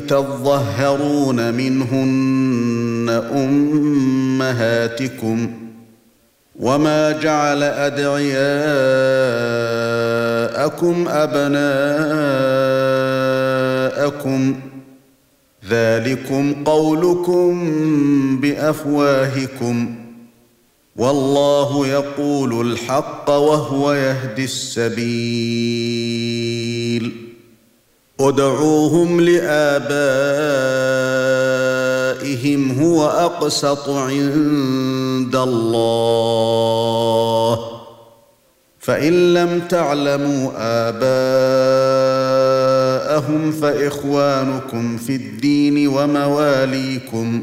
تظهرون منهن أمهاتكم وما جعل أدعياءكم أبناءكم ذلكم قولكم بأفواهكم والله يقول الحق وهو يهدي السبيل ادعوهم لآبائهم هو أقسط عند الله. فإن لم تعلموا آباءهم فإخوانكم في الدين ومواليكم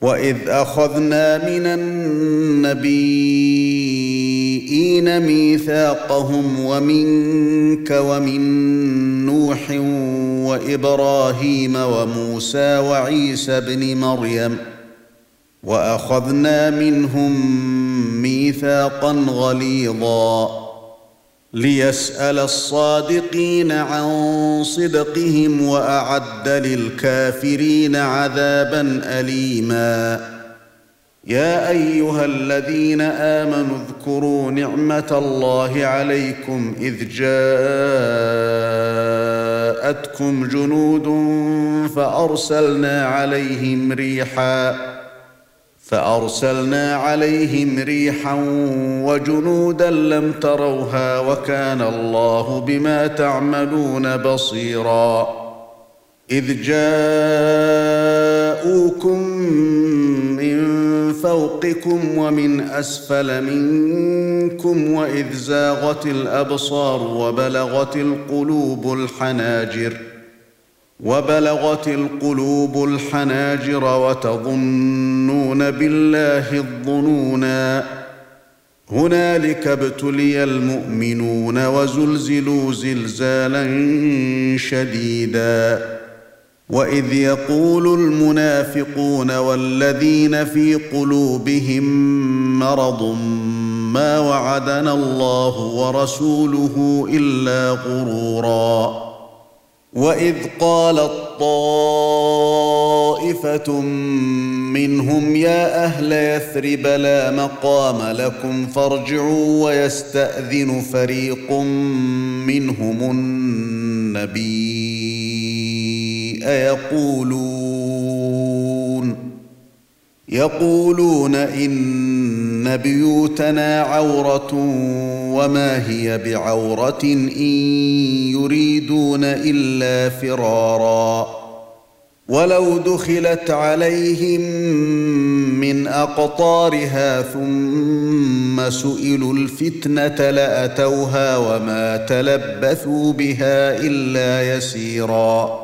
واذ اخذنا من النبيين ميثاقهم ومنك ومن نوح وابراهيم وموسى وعيسى ابن مريم واخذنا منهم ميثاقا غليظا ليسأل الصادقين عن صدقهم وأعد للكافرين عذابا أليما. يا أيها الذين آمنوا اذكروا نعمة الله عليكم إذ جاءتكم جنود فأرسلنا عليهم ريحا فأرسلنا عليهم ريحا وجنودا لم تروها وكان الله بما تعملون بصيرا. إذ جاءوكم من فوقكم ومن أسفل منكم وإذ زاغت الأبصار وبلغت القلوب الحناجر. وبلغت القلوب الحناجر وتظنون بالله الظنونا. هنالك ابتلي المؤمنون وزلزلوا زلزالا شديدا. وإذ يقول المنافقون والذين في قلوبهم مرض ما وعدنا الله ورسوله إلا غرورا. واذ قالت طائفه منهم يا أهل يثرب لا مقام لكم فارجعوا ويستاذن فريق منهم النبي ايقولون يقولون إن بيوتنا عورة وما هي بعورة إن يريدون إلا فرارا. ولو دخلت عليهم من أقطارها ثم سئلوا الفتنة لأتوها وما تلبثوا بها إلا يسيرا.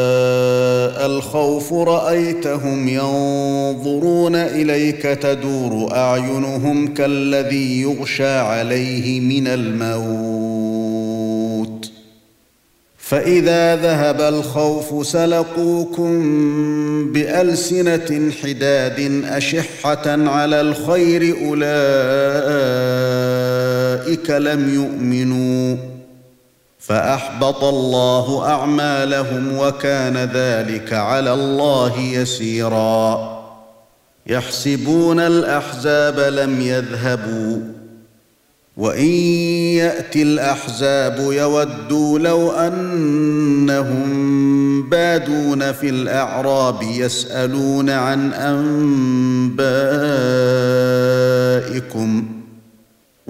الخوف رأيتهم ينظرون إليك تدور أعينهم كالذي يغشى عليه من الموت. فإذا ذهب الخوف سلقوكم بألسنة حداد أشحة على الخير أولئك لم يؤمنوا. فأحبط الله أعمالهم وكان ذلك على الله يسيرا. يحسبون الأحزاب لم يذهبوا. وإن يأتي الأحزاب يودوا لو أنهم بادون في الأعراب يسألون عن أنبائكم.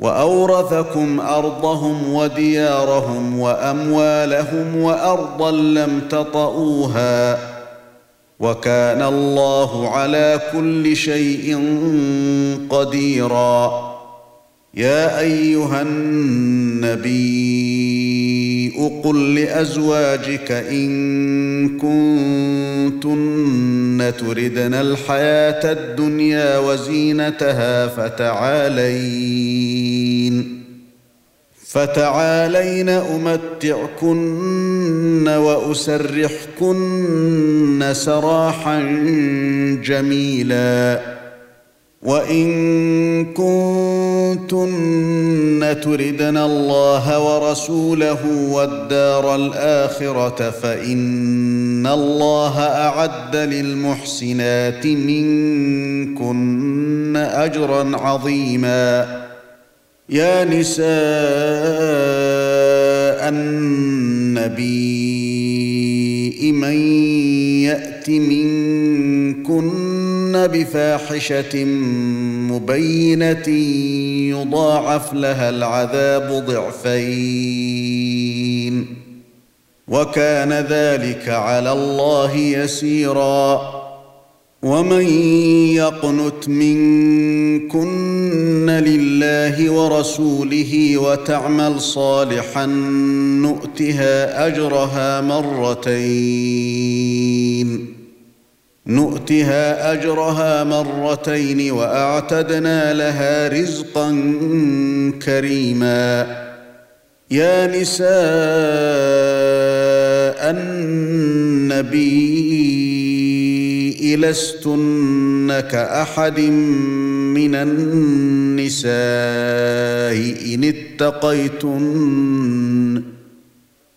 وأورثكم أرضهم وديارهم وأموالهم وأرضا لم تطئوها وكان الله على كل شيء قديرا. يا أيها النبي قل لأزواجك إن كنتن تردن الحياة الدنيا وزينتها فتعالين فتعالين أمتعكن وأسرحكن سراحا جميلا وان كنتن تردن الله ورسوله والدار الاخره فان الله اعد للمحسنات منكن اجرا عظيما يا نساء النبي من يات منكن بفاحشة مبينة يضاعف لها العذاب ضعفين. وكان ذلك على الله يسيرا. ومن يقنت منكن لله ورسوله وتعمل صالحا نؤتها أجرها مرتين. نؤتها أجرها مرتين وأعتدنا لها رزقا كريما. يا نساء النبي لستن كأحد من النساء إن اتقيتن.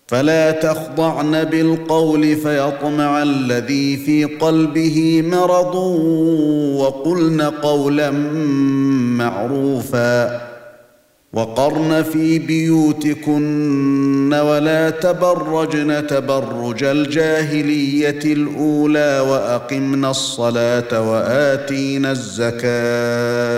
فلا تخضعن بالقول فيطمع الذي في قلبه مرض وقلن قولا معروفا وقرن في بيوتكن ولا تبرجن تبرج الجاهلية الأولى واقمن الصلاة وآتينا الزكاة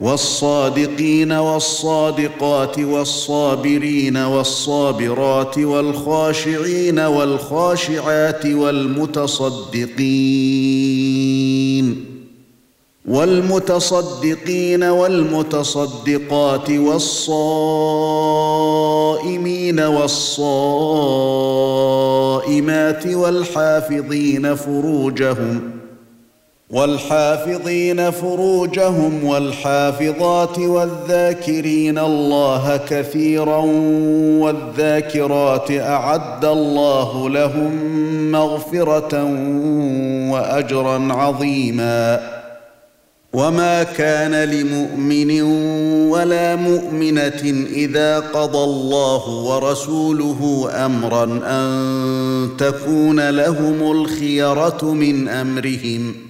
والصادقين والصادقات والصابرين والصابرات والخاشعين والخاشعات والمتصدقين والمتصدقين والمتصدقات والصائمين والصائمات والحافظين فروجهم والحافظين فروجهم والحافظات والذاكرين الله كثيرا والذاكرات أعد الله لهم مغفرة واجرا عظيما. وما كان لمؤمن ولا مؤمنة إذا قضى الله ورسوله امرا أن تكون لهم الخيرة من أمرهم.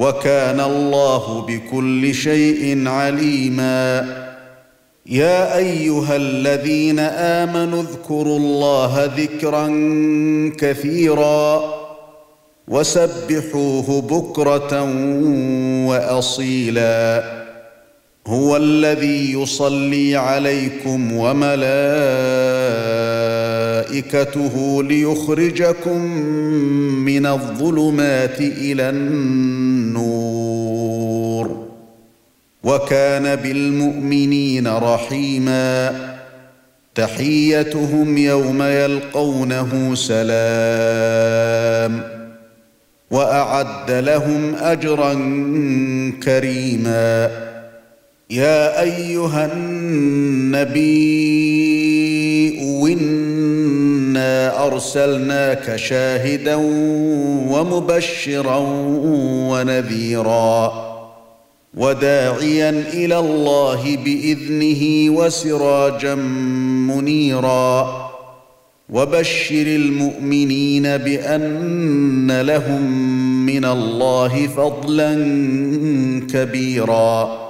وكان الله بكل شيء عليما. يا أيها الذين آمنوا اذكروا الله ذكرا كثيرا وسبحوه بكرة وأصيلا. هو الذي يصلي عليكم وملائكته ليخرجكم من الظلمات إلى النور. وكان بالمؤمنين رحيما. تحيتهم يوم يلقونه سلام. وأعد لهم أجرا كريما. يا أيها النبي انا ارسلناك شاهدا ومبشرا ونذيرا وداعيا إلى الله بإذنه وسراجا منيرا وبشر المؤمنين بأن لهم من الله فضلا كبيرا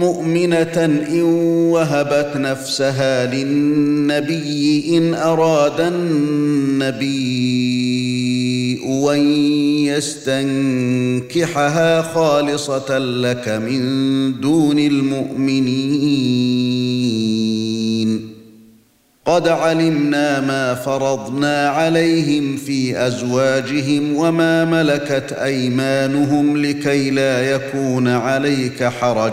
مؤمنة إن وهبت نفسها للنبي إن أراد النبي أن يستنكحها خالصة لك من دون المؤمنين. قد علمنا ما فرضنا عليهم في أزواجهم وما ملكت أيمانهم لكي لا يكون عليك حرج.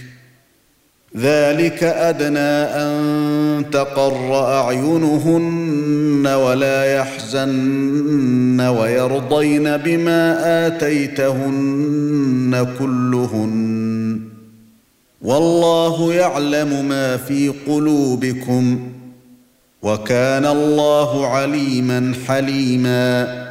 ذلك أدنى أن تقر أعينهن ولا يحزن ويرضين بما آتيتهن كلهن. والله يعلم ما في قلوبكم وكان الله عليما حليما.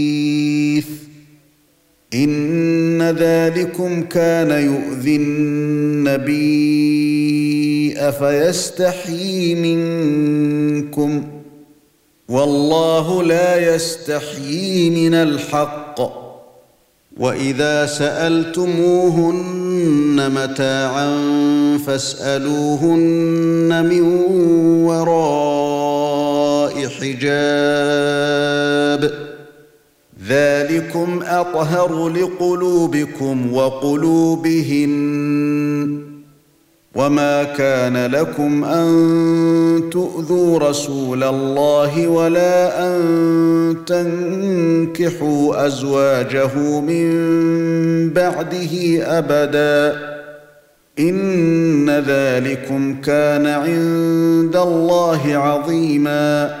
إن ذلكم كان يؤذي النبي افيستحيي منكم والله لا يستحيي من الحق وإذا سألتموهن متاعا فاسألوهن من وراء حجاب ذلكم أطهر لقلوبكم وقلوبهن وما كان لكم أن تؤذوا رسول الله ولا أن تنكحوا أزواجه من بعده أبدا إن ذلكم كان عند الله عظيما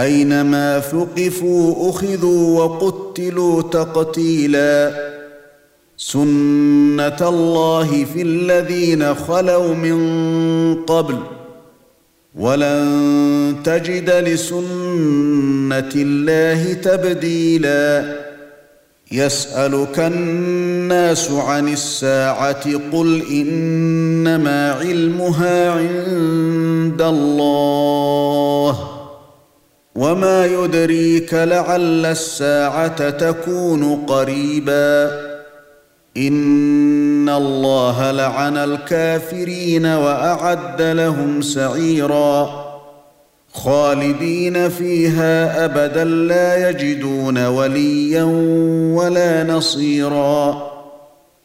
أينما ثقفوا أخذوا وقتلوا تقتيلا سنة الله في الذين خلوا من قبل ولن تجد لسنة الله تبديلا يسألك الناس عن الساعة قل إنما علمها عند الله وما يدريك لعل الساعة تكون قريبا ان الله لعن الكافرين واعد لهم سعيرا خالدين فيها ابدا لا يجدون وليا ولا نصيرا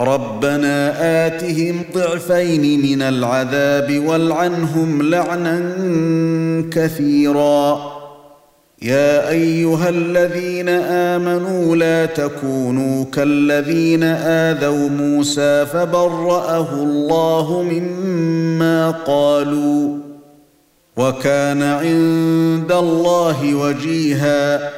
ربنا آتهم ضعفين من العذاب والعنهم لعنا كثيرا. يا أيها الذين آمنوا لا تكونوا كالذين آذوا موسى فبرأه الله مما قالوا وكان عند الله وجيها.